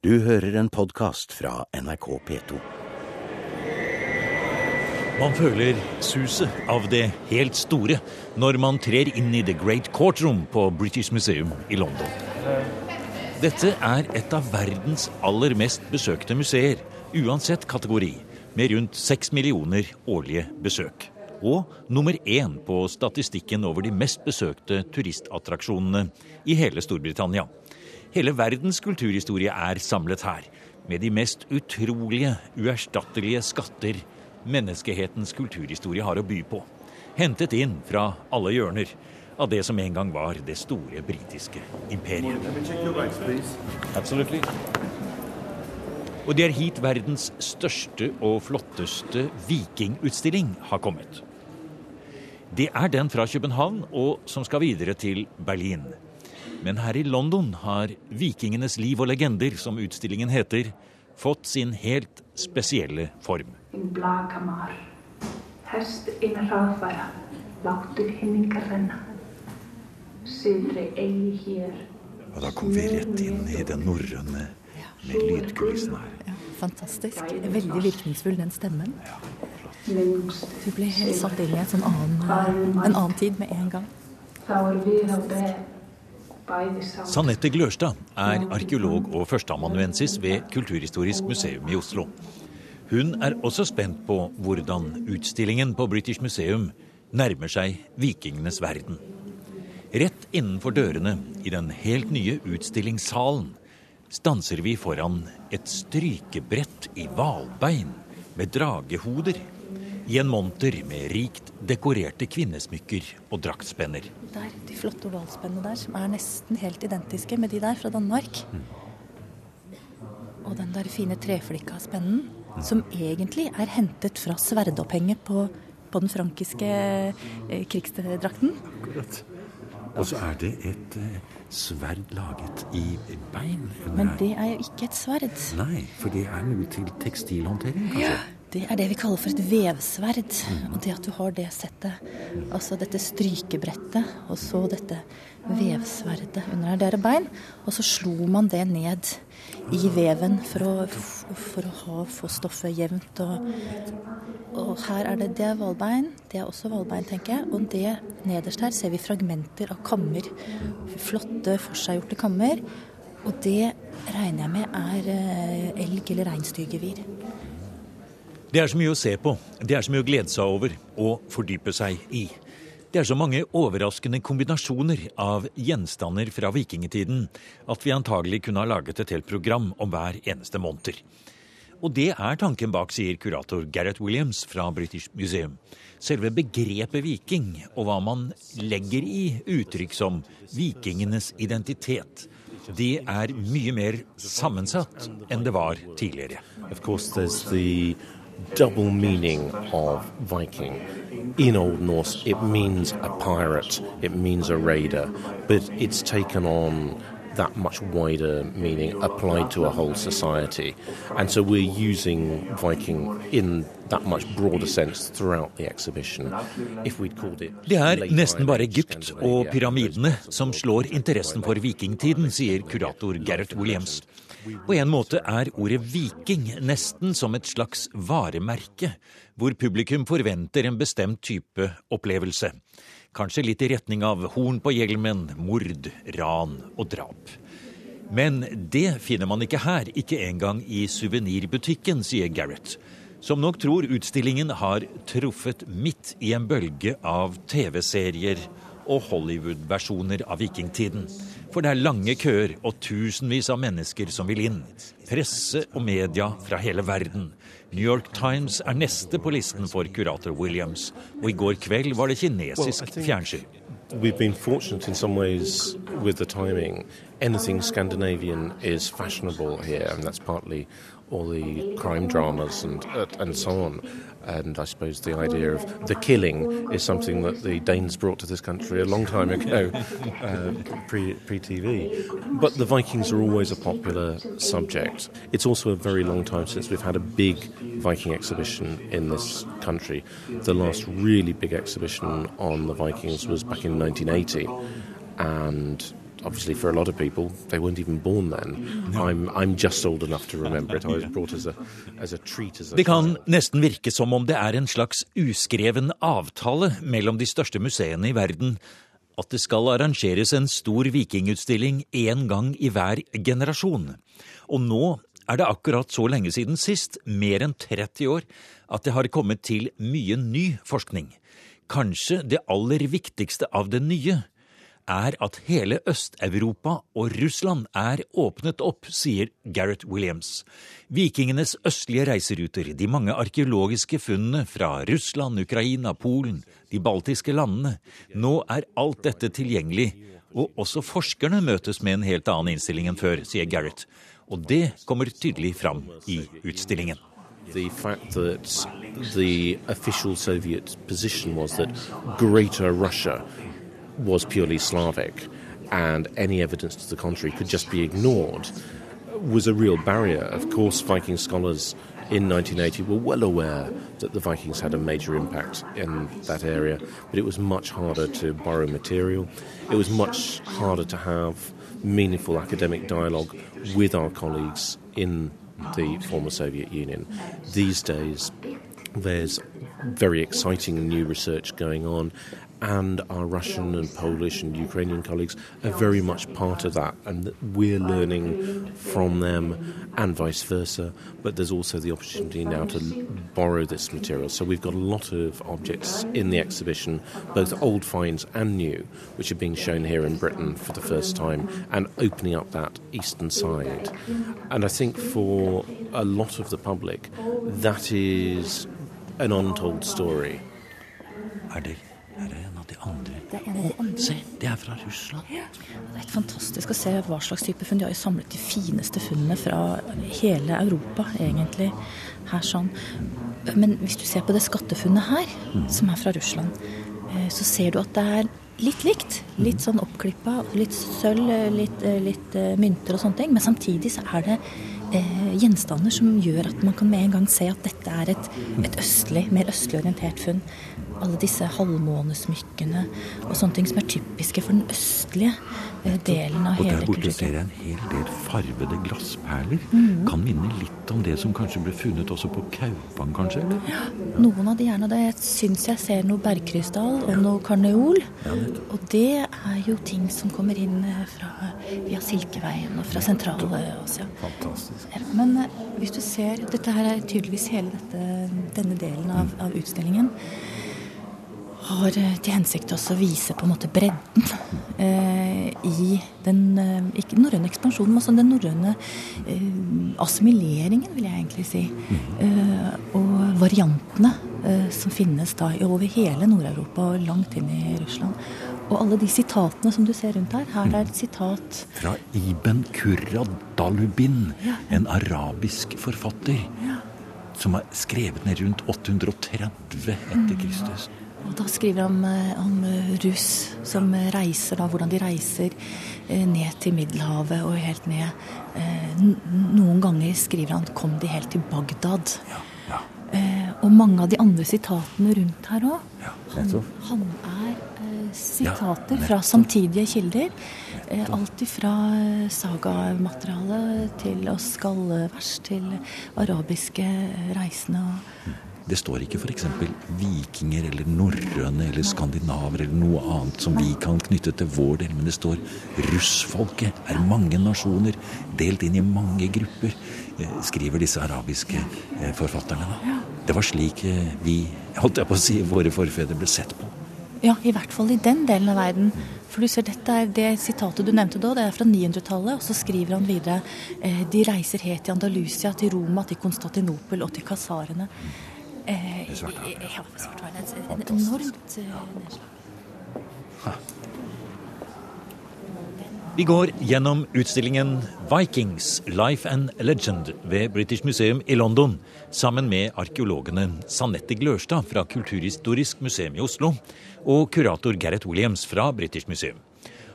Du hører en podkast fra NRK P2. Man føler suset av det helt store når man trer inn i The Great Courtroom på British Museum i London. Dette er et av verdens aller mest besøkte museer, uansett kategori, med rundt seks millioner årlige besøk. Og nummer én på statistikken over de mest besøkte turistattraksjonene i hele Storbritannia. Hele verdens kulturhistorie er samlet her, med de mest utrolige, uerstattelige skatter menneskehetens kulturhistorie har å by på. Hentet inn fra alle hjørner av det som en gang var det store britiske imperiet. Og det er hit verdens største og flotteste vikingutstilling har kommet. Det er den fra København og som skal videre til Berlin. Men her i London har vikingenes liv og legender, som utstillingen heter, fått sin helt spesielle form. Og da kom vi rett inn i den norrøne med lydkulissen her. Ja, fantastisk. Veldig virkningsfull, den stemmen. Du ble helt satt inn i en annen, en annen tid med en gang. Sanette Glørstad er arkeolog og førsteamanuensis ved Kulturhistorisk museum i Oslo. Hun er også spent på hvordan utstillingen på British Museum nærmer seg vikingenes verden. Rett innenfor dørene i den helt nye utstillingssalen stanser vi foran et strykebrett i hvalbein med dragehoder i en monter med rikt dekorerte kvinnesmykker og draktspenner. Der, de flotte ovalspennene der, som er nesten helt identiske med de der fra Danmark. Mm. Og den der fine treflikka spennen, mm. som egentlig er hentet fra sverdopphenget på, på den frankiske eh, krigsdrakten. Akkurat. Og så er det et eh, sverd laget i bein. Men det er jo ikke et sverd. Nei, for det er noe til tekstilhåndtering, kanskje? Ja. Det er det vi kaller for et vevsverd. Og det at du har det settet, altså dette strykebrettet, og så dette vevsverdet under her, det bein. Og så slo man det ned i veven for å, for å ha, få stoffet jevnt. Og, og, her er det det er hvalbein. Det er også hvalbein, tenker jeg. Og det nederst her ser vi fragmenter av kammer. Flotte, forseggjorte kammer. Og det regner jeg med er eh, elg- eller reinsdyrgevir. Det er så mye å se på, det er så mye å glede seg over og fordype seg i. Det er så mange overraskende kombinasjoner av gjenstander fra vikingtiden at vi antagelig kunne ha laget et helt program om hver eneste måneder. Og det er tanken bak, sier kurator Gareth Williams fra British Museum. Selve begrepet viking og hva man legger i uttrykk som vikingenes identitet, det er mye mer sammensatt enn det var tidligere. Of course, double meaning of Viking. In Old Norse, it means a pirate, it means a raider, but it's taken on that much wider meaning applied to a whole society. And so we're using Viking in that much broader sense throughout the exhibition. If we'd called it Det er nesten bare Egypt og pyramidene som slår interessen for vikingtiden, sier kurator Gareth Williams. På en måte er ordet viking nesten som et slags varemerke, hvor publikum forventer en bestemt type opplevelse. Kanskje litt i retning av horn på hjelmen, mord, ran og drap. Men det finner man ikke her, ikke engang i suvenirbutikken, sier Gareth, som nok tror utstillingen har truffet midt i en bølge av TV-serier og Hollywood-versjoner av vikingtiden. For det er lange køer og tusenvis av mennesker som vil inn. Presse og media fra hele verden. New York Times er neste på listen for kurator Williams. Og i går kveld var det kinesisk fjernsyn. We've been fortunate in some ways with the timing. Anything Scandinavian is fashionable here, and that's partly all the crime dramas and uh, and so on. And I suppose the idea of the killing is something that the Danes brought to this country a long time ago, uh, pre pre TV. But the Vikings are always a popular subject. It's also a very long time since we've had a big Viking exhibition in this country. The last really big exhibition on the Vikings was back in 1980, and obviously for a lot of people, they weren't even born then. I'm, I'm just old enough to remember it. I was brought as a, as a treat. As a det kan nesten virke som om det er en slags uskreven avtale mellom de største museene i verden at det skal arrangeres en stor vikingutstilling én gang i hver generasjon. Og nå er det akkurat så lenge siden sist, mer enn 30 år, at det har kommet til mye ny forskning. Kanskje det aller viktigste av det nye er at hele Øst-Europa og Russland er åpnet opp, sier Gareth Williams. Vikingenes østlige reiseruter, de mange arkeologiske funnene fra Russland, Ukraina, Polen, de baltiske landene. Nå er alt dette tilgjengelig, og også forskerne møtes med en helt annen innstilling enn før, sier Gareth. Og det kommer tydelig fram i utstillingen. the fact that the official Soviet position was that Greater Russia was purely Slavic and any evidence to the contrary could just be ignored was a real barrier. Of course, Viking scholars in 1980 were well aware that the Vikings had a major impact in that area, but it was much harder to borrow material. It was much harder to have meaningful academic dialogue with our colleagues in the former Soviet Union. These days, there's very exciting new research going on, and our Russian and Polish and Ukrainian colleagues are very much part of that, and we're learning from them and vice versa. But there's also the opportunity now to borrow this material. So we've got a lot of objects in the exhibition, both old finds and new, which are being shown here in Britain for the first time and opening up that eastern side. And I think for a lot of the public, that is an untold story. Er andre. Se, det er fra Russland. Det er helt fantastisk å se hva slags type funn. De har jo samlet de fineste funnene fra hele Europa, egentlig. Her sånn. Men hvis du ser på det skattefunnet her, som er fra Russland, eh, så ser du at det er litt likt. Litt sånn oppklippa, litt sølv, litt, eh, litt eh, mynter og sånne ting. Men samtidig så er det eh, gjenstander som gjør at man kan med en gang se at dette er et, et østlig, mer østlig orientert funn. Alle disse halvmånesmykkene og sånne ting som er typiske for den østlige eh, delen av Og der borte ser jeg en hel del farvede glassperler. Mm. Kan minne litt om det som kanskje ble funnet også på Kaupang, kanskje? eller? Noen av de gjerne det. Jeg syns jeg ser noe bergkrystall og noe karneol. Og det er jo ting som kommer inn eh, fra, via Silkeveien og fra Sentral-Asia. Fantastisk. Men eh, hvis du ser Dette her er tydeligvis hele dette, denne delen av, av utstillingen. Har eh, til hensikt også å vise på en måte bredden eh, i den eh, Ikke den norrøne ekspansjonen, men også den norrøne eh, assimileringen, vil jeg egentlig si. Eh, og variantene eh, som finnes da over hele Nord-Europa og langt inn i Russland. Og alle de sitatene som du ser rundt her. Her er et sitat Fra Iben Kurra Dalubin, Ja. en arabisk forfatter. Som er skrevet ned rundt 830 etter Kristus. Og da skriver han eh, om eh, russ som eh, reiser, da, hvordan de reiser ned til Middelhavet og helt ned. Noen ganger skriver han 'kom de helt til Bagdad'. Eh, Og mange av de andre sitatene rundt her òg. Han, han er sitater Ja, fra samtidige kilder. Eh, alt ifra sagamateriale til å skallevers til arabiske reisende. og Det står ikke f.eks. vikinger eller norrøne eller skandinaver eller noe annet som vi kan knytte til vår del, men det står russfolket er mange nasjoner, delt inn i mange grupper, eh, skriver disse arabiske eh, forfatterne. da. Det var slik eh, vi, holdt jeg på å si, våre forfedre ble sett på. Ja, i hvert fall i den delen av verden. For du ser, dette er Det sitatet du nevnte da, det er fra 900-tallet. Og så skriver han videre eh, de reiser helt til Andalusia, til Roma, til Konstantinopel og til kasarene. Eh, Svartehavet. Ja, Svartehavet. Et enormt eh, nedslag. Vi går gjennom utstillingen Vikings Life and Legend ved British Museum i London sammen med arkeologene Sanette Glørstad fra Kulturhistorisk museum i Oslo og kurator Gareth Williams fra British Museum.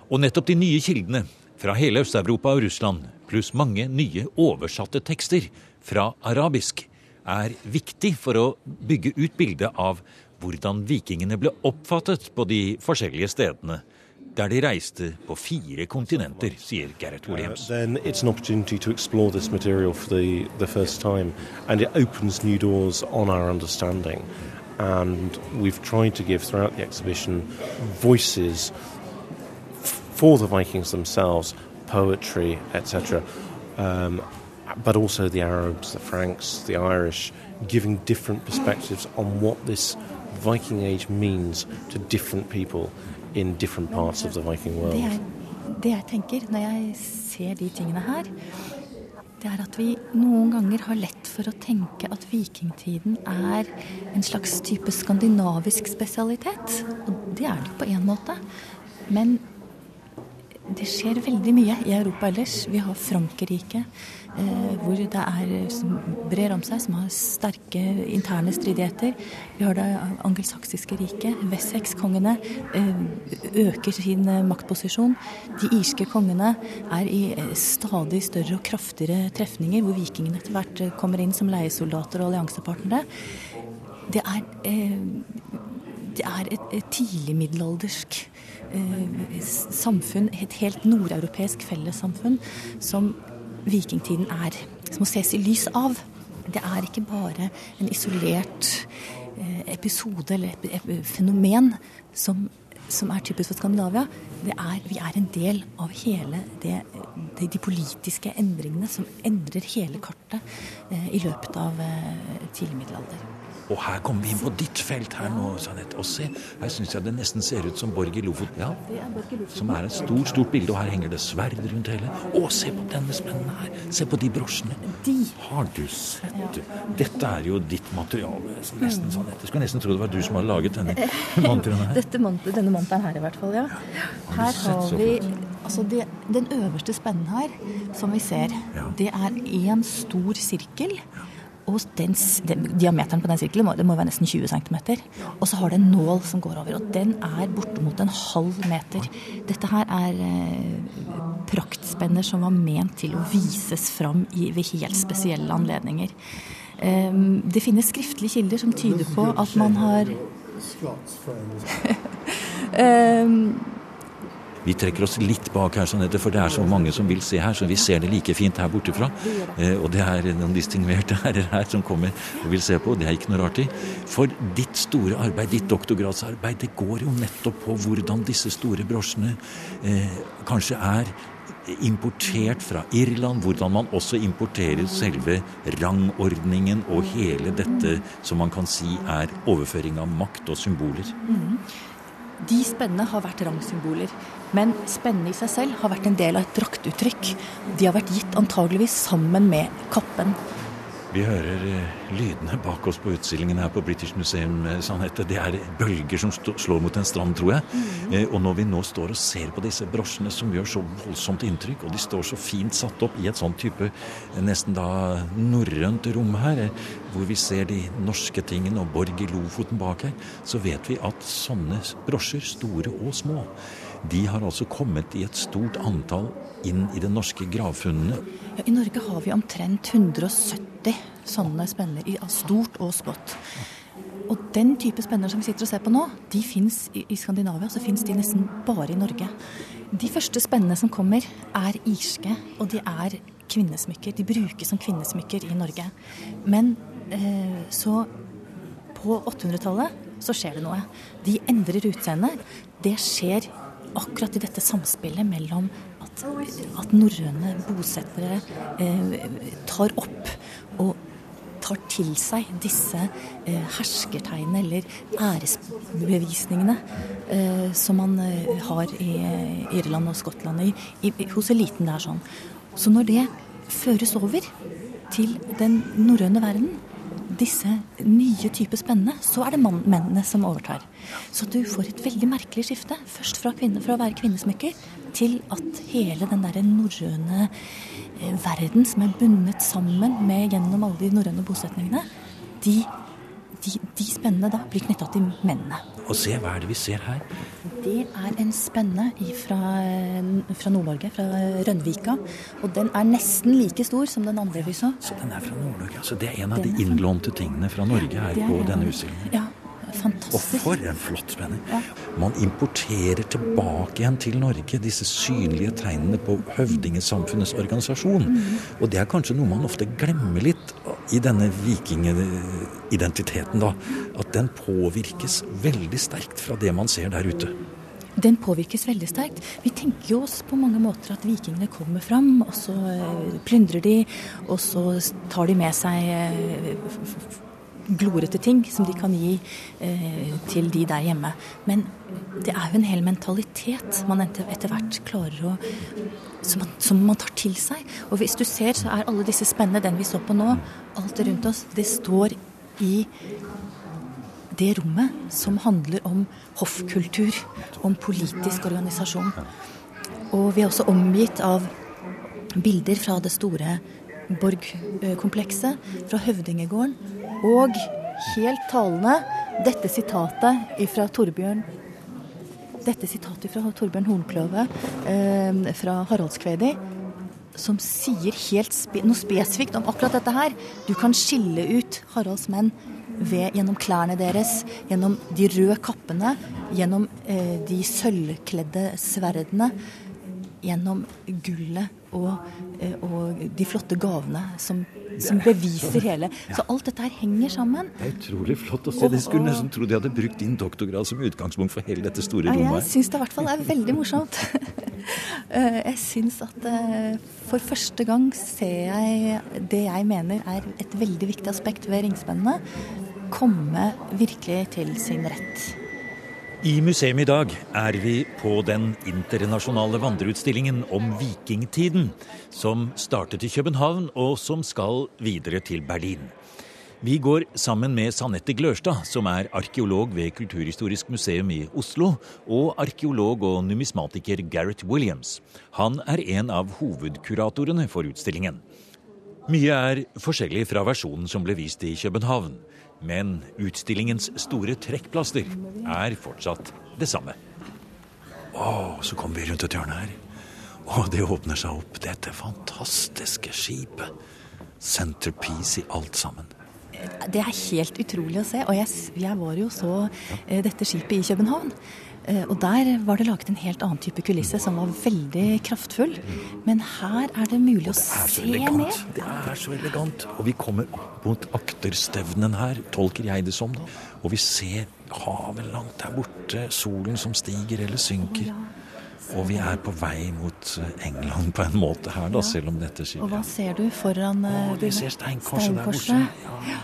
Og nettopp de nye kildene fra hele Øst-Europa og Russland, pluss mange nye oversatte tekster fra arabisk, er viktig for å bygge ut bildet av hvordan vikingene ble oppfattet på de forskjellige stedene der de reiste på fire kontinenter, sier Gerrit Williams. Uh, then it's an opportunity to explore this material for the, the first time, and it opens new doors on our understanding. And we've tried to give throughout the exhibition voices for the Vikings themselves, poetry, etc. Um, but also the Arabs, the Franks, the Irish, giving different perspectives on what this Viking age means to different people in different parts of the Viking world. Det, jeg tenker når jeg ser de tingene her, det er at vi noen ganger har lett for å tenke at vikingtiden er en slags type skandinavisk spesialitet. Og det er det på én måte. Men det skjer veldig mye i Europa ellers. Vi har Frankrike, eh, hvor det er, som brer om seg, som har sterke interne stridigheter. Vi har det angelsaksiske riket. Wessex-kongene eh, øker sin eh, maktposisjon. De irske kongene er i eh, stadig større og kraftigere trefninger, hvor vikingene etter hvert eh, kommer inn som leiesoldater og alliansepartnere. Det er, eh, det er et, et tidligmiddelaldersk Eh, samfunn, et helt nordeuropeisk fellessamfunn, som vikingtiden er. Som må ses i lys av. Det er ikke bare en isolert eh, episode eller fenomen som, som er typisk for Skandinavia. Er, vi er en del av hele det, de, de, politiske endringene som endrer hele kartet eh, i løpet av eh, tidlig middelalder. Og her kommer vi inn på ditt felt her nå, Jeanette. Og se, her syns jeg det nesten ser ut som Borg i Lofoten. Ja, som er et stort, stort bilde, og her henger det sverd rundt hele. Å, se på denne spennende her! Se på de brosjene. De har du sett. Dette er jo ditt materiale. Nesten sånn. Jeg skulle nesten tro det var du som hadde laget denne monteren her. Dette, denne monteren her, i hvert fall, ja. Her har vi Altså det, den øverste spennen her, som vi ser, det er én stor sirkel. Og den, den, diameteren på den sirkelen må, det må være nesten 20 cm. Og så har det en nål som går over, og den er bortimot en halv meter. Dette her er eh, praktspenner som var ment til å vises fram i, ved helt spesielle anledninger. Eh, det finnes skriftlige kilder som tyder på at man har um, Vi trekker oss litt bak her, sånn for det er så mange som vil se her, så vi ser det like fint her borte fra. Eh, og det er noen distingverte herrer her som kommer og vil se på. Det er ikke noe rart i. For ditt store arbeid, ditt doktorgradsarbeid, det går jo nettopp på hvordan disse store brosjene eh, kanskje er importert fra Irland, hvordan man også importerer selve rangordningen og hele dette som man kan si er overføring av makt og symboler. Mm. De spennene har vært rangsymboler. Men spennene i seg selv har vært en del av et draktuttrykk. De har vært gitt antageligvis sammen med kappen. Vi hører eh, lydene bak oss på utstillingen her på British Museum. Eh, Det er bølger som slår mot en strand, tror jeg. Mm. Og når vi nå står og ser på disse brosjene som gjør så voldsomt inntrykk, og de står så fint satt opp i et sånn type nesten da norrønt rom her, hvor vi ser de norske tingene og Borg i Lofoten bak her, så vet vi at sånne brosjer, store og små, de har altså kommet i et stort antall inn i de norske gravfunnene. Ja, I Norge har vi omtrent 170 sånne spenner, av stort og smått. Og den type spenner som vi sitter og ser på nå, de fins i, i, Skandinavia. Så fins de nesten bare i Norge. De første spennene som kommer, er irske, og de er kvinnesmykker. De brukes som kvinnesmykker i Norge. Men eh, så på 800-tallet så skjer det noe. De endrer utseende. Det skjer akkurat i dette samspillet mellom at, at norrøne bosettere eh, tar opp og tar til seg disse eh, herskertegnene eller æresbevisningene eh, som man eh, har i Irland og Skottland. I, i, hos eliten det er sånn. Så når det føres over til den norrøne verden, disse nye typer spennende, så er det mennene som overtar. Så du får et veldig merkelig skifte. Først fra, kvinne, fra å være kvinnesmykker til at hele den der norrøne eh, verden som er bundet sammen med gjennom alle de norrøne bosetningene, de, de, de spennene da blir knytta til mennene. Og se, hva er det vi ser her? Det er en spenne fra, fra Nord-Norge, fra Rønvika. Og den er nesten like stor som den andre vi så. Så den er fra Nord-Norge. Så det er en av den de innlånte tingene fra Norge her på denne utstillingen? Ja, fantastisk. Og for en flott spenning. Ja. Man importerer tilbake igjen til Norge disse synlige tegnene på høvdingesamfunnets organisasjon. Mm. Og det er kanskje noe man ofte glemmer litt i denne vikingidentiteten, da. At den påvirkes veldig sterkt fra det man ser der ute. Den påvirkes veldig sterkt. Vi tenker jo oss på mange måter at vikingene kommer fram, og så eh, plyndrer de, og så tar de med seg eh, glorete ting som de kan gi eh, til de der hjemme. Men det er jo en hel mentalitet man etter hvert klarer å som man, som man, tar til seg. Og hvis du ser, så er alle disse spennende, den vi så på nå, alt rundt oss, det står i det rommet som handler om hoffkultur, om politisk organisasjon. Og vi er også omgitt av bilder fra det store borgkomplekset, fra høvdingegården. Og helt talende dette sitatet fra Torbjørn dette sitatet fra Torbjørn Hornkløve eh, fra Haraldskvedi, som sier spe noe spesifikt om akkurat dette her. Du kan skille ut Haralds menn ved, gjennom klærne deres, gjennom de røde kappene, gjennom eh, de sølvkledde sverdene, gjennom gullet og, eh, og, de flotte gavene som, som beviser hele Så alt dette her henger sammen. Det er utrolig flott å se. De skulle nesten tro de hadde brukt din doktorgrad som utgangspunkt for hele dette store rommet. Jeg syns det i hvert fall er veldig morsomt. Eh, jeg syns at eh, for første gang ser jeg det jeg mener er et veldig viktig aspekt ved ringspennene, komme virkelig til sin rett. I museet i dag er vi på den internasjonale vandreutstillingen om vikingtiden, som startet i København og som skal videre til Berlin. Vi går sammen med Sanette Glørstad, som er arkeolog ved Kulturhistorisk museum i Oslo, og arkeolog og numismatiker Gareth Williams. Han er en av hovedkuratorene for utstillingen. Mye er forskjellig fra versjonen som ble vist i København. Men utstillingens store trekkplaster er fortsatt det samme. Å, så kommer vi rundt et hjørne her. Og det åpner seg opp, dette fantastiske skipet. Centerpiece i alt sammen. Det er helt utrolig å se. Og jeg, jeg var jo så ja. dette skipet i København. Eh, og der var det laget en helt annen type kulisse som var veldig kraftfull. Men her er det mulig å se ned. Det er så elegant. Og vi kommer opp mot akterstevnen her, tolker jeg det som. da. Og vi ser havet langt der borte, solen som stiger eller synker. Og vi er på vei mot eh, England på en måte her, da, selv om dette skjer. Og hva ser du foran uh, Vi ser steinkorset der borte. Ja.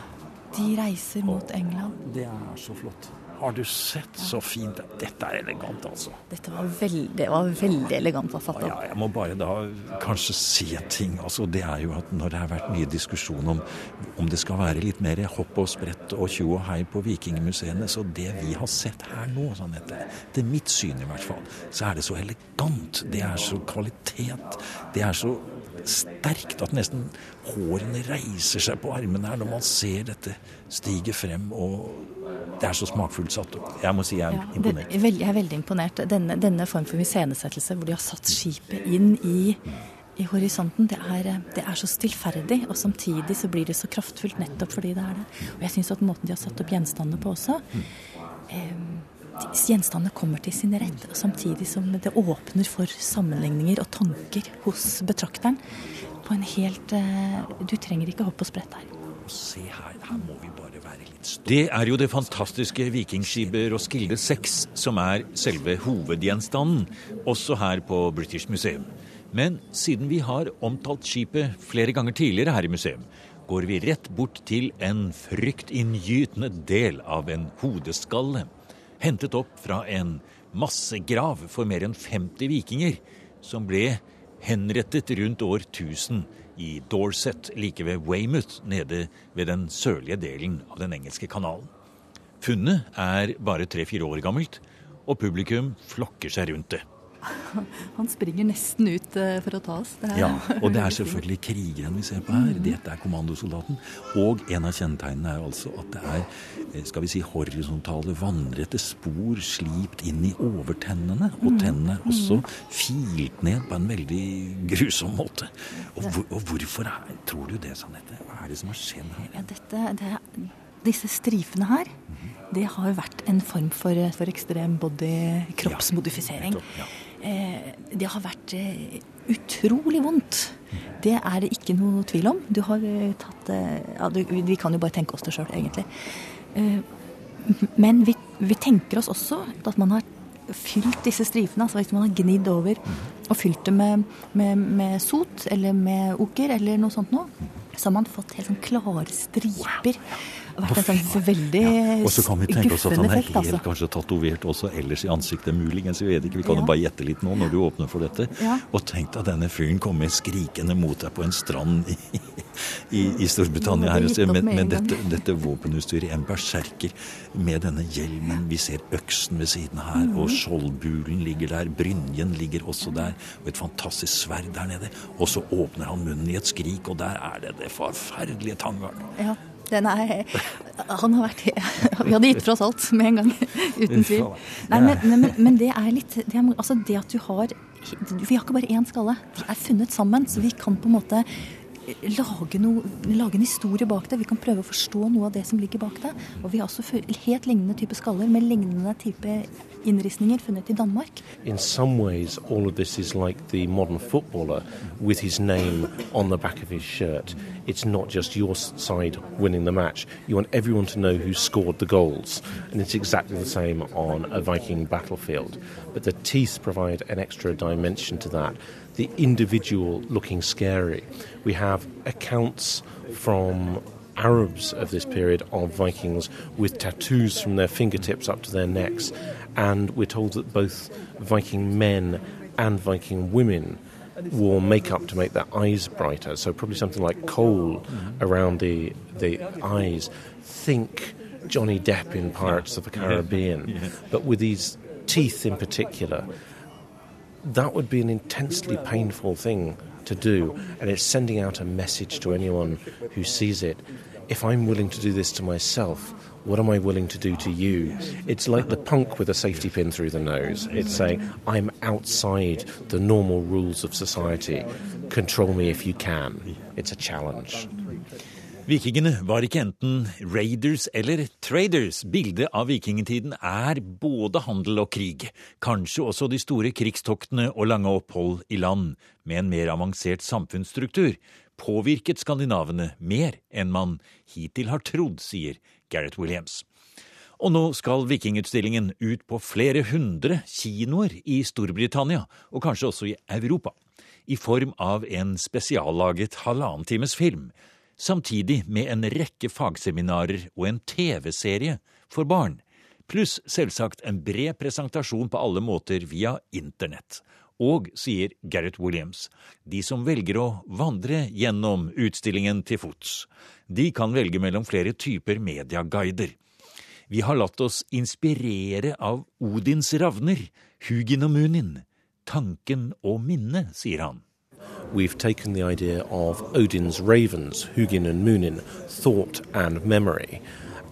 De reiser mot England. Det er så flott. Har du sett så fint Dette er elegant, altså. Dette var veldig, var veldig elegant forfattet. Ja, jeg må bare da kanskje si en ting. Altså, det er jo at når det har vært mye diskusjon om om det skal være litt mer hopp og sprett og tjo og hei på vikingmuseene, så det vi har sett her nå, sånn etter, til mitt syn i hvert fall, så er det så elegant. Det er så kvalitet. Det er så sterkt at nesten hårene reiser seg på armene her når man ser dette stige frem. og det er så smakfullt satt opp. Jeg må si jeg er ja, imponert. Det, jeg er veldig imponert. Denne, denne form for iscenesettelse hvor de har satt skipet inn i, i horisonten, det er, det er, så stillferdig. Og samtidig så blir det så kraftfullt nettopp fordi det er det. Og jeg syns at måten de har satt opp gjenstandene på også eh, Gjenstandene kommer til sin rett, og samtidig som det åpner for sammenligninger og tanker hos betrakteren. På en helt eh, Du trenger ikke hoppe og sprett her. Se her, her må vi det er jo det fantastiske vikingskipet Roskilde 6 som er selve hovedgjenstanden, også her på British Museum. Men siden vi har omtalt skipet flere ganger tidligere her i museum, går vi rett bort til en fryktinngytende del av en hodeskalle. Hentet opp fra en massegrav for mer enn 50 vikinger, som ble henrettet rundt år 1000 i Dorset like ved Weymouth, nede ved den sørlige delen av den engelske kanalen. Funnet er bare tre-fire år gammelt, og publikum flokker seg rundt det. Han springer nesten ut eh, for å ta oss. ja, og det er selvfølgelig krigeren vi ser på her. Mm. Dette er kommandosoldaten. Og en av kjennetegnene er altså at det er eh, skal vi si, horisontale, vannrette spor slipt inn i overtennene. Og mm. tennene er også mm. filt ned på en veldig grusom måte. Og, hvor, og hvorfor er, tror du det, Sanette? Hva er det som har skjedd her? Ja, dette, det, disse strifene her, det har vært en form for, for ekstrem body kroppsmodifisering. Ja, det har vært eh, utrolig vondt. Det er det ikke noe tvil om. Du har eh, tatt ja, Vi kan jo bare tenke oss det sjøl, egentlig. Men vi, vi, tenker oss også at man har fylt disse strifene. altså Hvis man har gnidd over og fylt det med, med, med sot eller med oker eller noe sånt noe, så har man fått helt sånn klare striper vært en sånn veldig ja. Og så kan vi tenke oss at han er helt altså. kanskje tatovert også ellers i ansiktet, muligens. Vi vet ikke, vi kan jo ja. bare gjette litt nå når du åpner for dette. Ja. Og tenk deg denne fyren komme skrikende mot deg på en strand i, i, i Storbritannia her med, med dette, dette våpenutstyret. En berserker med denne hjelmen. Vi ser øksen ved siden her, og mhm. skjoldbulen ligger der. Brynjen ligger også der, og et fantastisk sverd der nede. Og så åpner han munnen i et skrik, og der er det det forferdelige tanggarn. Ja. Den er Han har vært Vi hadde gitt fra oss alt med en gang. Uten tvil. Nei, men, men, men det er litt det, er, altså det at du har Vi har ikke bare én skalle. De er funnet sammen, så vi kan på en måte lage, noe, lage, en historie bak det. Vi kan prøve å forstå noe av det som ligger bak det. Og vi har også helt lignende type skaller med lignende type innristninger funnet i Danmark. In some ways, all of this is like the modern footballer with his name on the back of his shirt. It's not just your side winning the match. You want everyone to know who scored the goals. And it's exactly the same on a Viking battlefield. But the teeth provide an extra dimension to that. The individual looking scary. We have accounts from Arabs of this period of Vikings with tattoos from their fingertips up to their necks. And we're told that both Viking men and Viking women wore makeup to make their eyes brighter. So probably something like coal mm-hmm. around the the eyes. Think Johnny Depp in Pirates of the Caribbean, yeah. Yeah. but with these teeth in particular. That would be an intensely painful thing to do, and it's sending out a message to anyone who sees it if I'm willing to do this to myself, what am I willing to do to you? It's like the punk with a safety pin through the nose. It's saying, I'm outside the normal rules of society. Control me if you can. It's a challenge. Vikingene var ikke enten raiders eller traders. Bildet av vikingtiden er både handel og krig. Kanskje også de store krigstoktene og lange opphold i land med en mer avansert samfunnsstruktur påvirket skandinavene mer enn man hittil har trodd, sier Gareth Williams. Og nå skal Vikingutstillingen ut på flere hundre kinoer i Storbritannia, og kanskje også i Europa, i form av en spesiallaget halvannen times film, samtidig med en rekke fagseminarer og en TV-serie for barn, pluss selvsagt en bred presentasjon på alle måter via internett. Og, sier Gareth Williams, de som velger å vandre gjennom utstillingen til fots, de kan velge mellom flere typer medieguider. Vi har latt oss inspirere av Odins ravner, Hugin og Munin. Tanken og minnet, sier han. We've taken the idea of Odin's ravens, Hugin and Munin, thought and memory,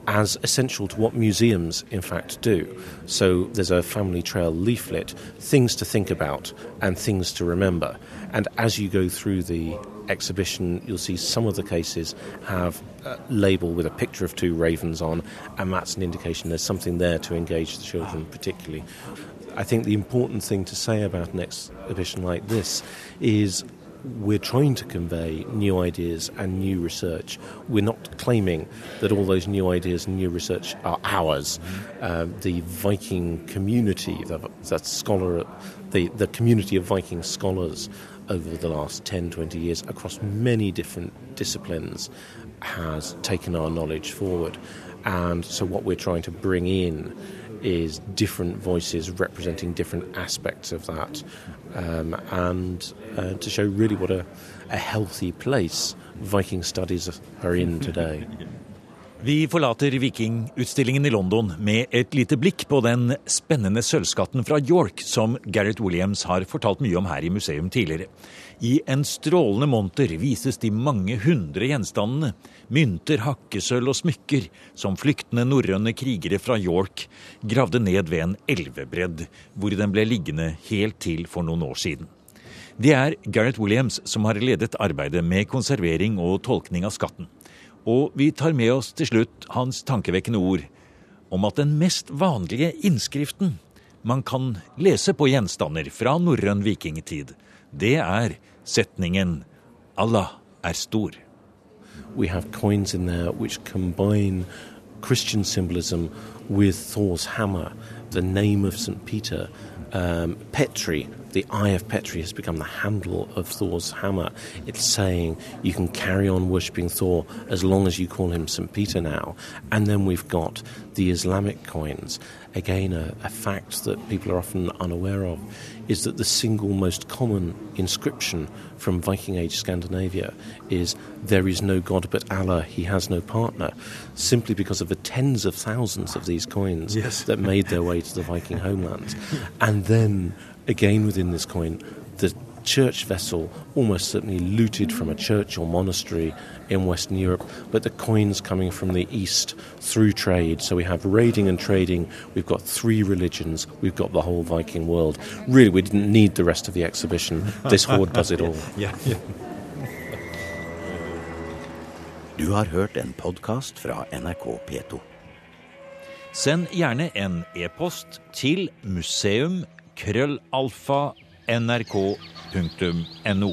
as essential to what museums, in fact, do. So there's a family trail leaflet, things to think about and things to remember. And as you go through the exhibition, you'll see some of the cases have a label with a picture of two ravens on, and that's an indication there's something there to engage the children particularly. I think the important thing to say about an exhibition like this is we're trying to convey new ideas and new research. We're not claiming that all those new ideas and new research are ours. Uh, the Viking community, that scholar, the, the community of Viking scholars over the last 10, 20 years across many different disciplines has taken our knowledge forward. And so what we're trying to bring in is different voices representing different aspects of that, um, and uh, to show really what a, a healthy place Viking studies are in today. Vi forlater Vikingutstillingen i London med et lite blikk på den spennende sølvskatten fra York som Gareth Williams har fortalt mye om her i museum tidligere. I en strålende monter vises de mange hundre gjenstandene, mynter, hakkesølv og smykker, som flyktende norrøne krigere fra York gravde ned ved en elvebredd, hvor den ble liggende helt til for noen år siden. Det er Gareth Williams som har ledet arbeidet med konservering og tolkning av skatten. Og vi tar med oss til slutt hans tankevekkende ord. om at den mest vanlige innskriften man kan lese på gjenstander fra norrøn vikingtid, det er setningen 'Allah er stor'. We have coins in there which combine Christian Thor's hammer, the name of St. Peter, um, Petri, the eye of Petri has become the handle of Thor's hammer. It's saying you can carry on worshipping Thor as long as you call him St. Peter now. And then we've got the Islamic coins. Again, a, a fact that people are often unaware of is that the single most common inscription from Viking Age Scandinavia is There is no God but Allah, he has no partner, simply because of the tens of thousands of these coins yes. that made their way to the Viking homelands. And then again within this coin, the church vessel, almost certainly looted from a church or monastery in Western Europe, but the coins coming from the East through trade. So we have raiding and trading, we've got three religions, we've got the whole Viking world. Really, we didn't need the rest of the exhibition. This hoard does it all. yeah, yeah. Du har hørt en podkast fra NRK P2. Send gjerne en e-post til museum krøllalfa nrk.no.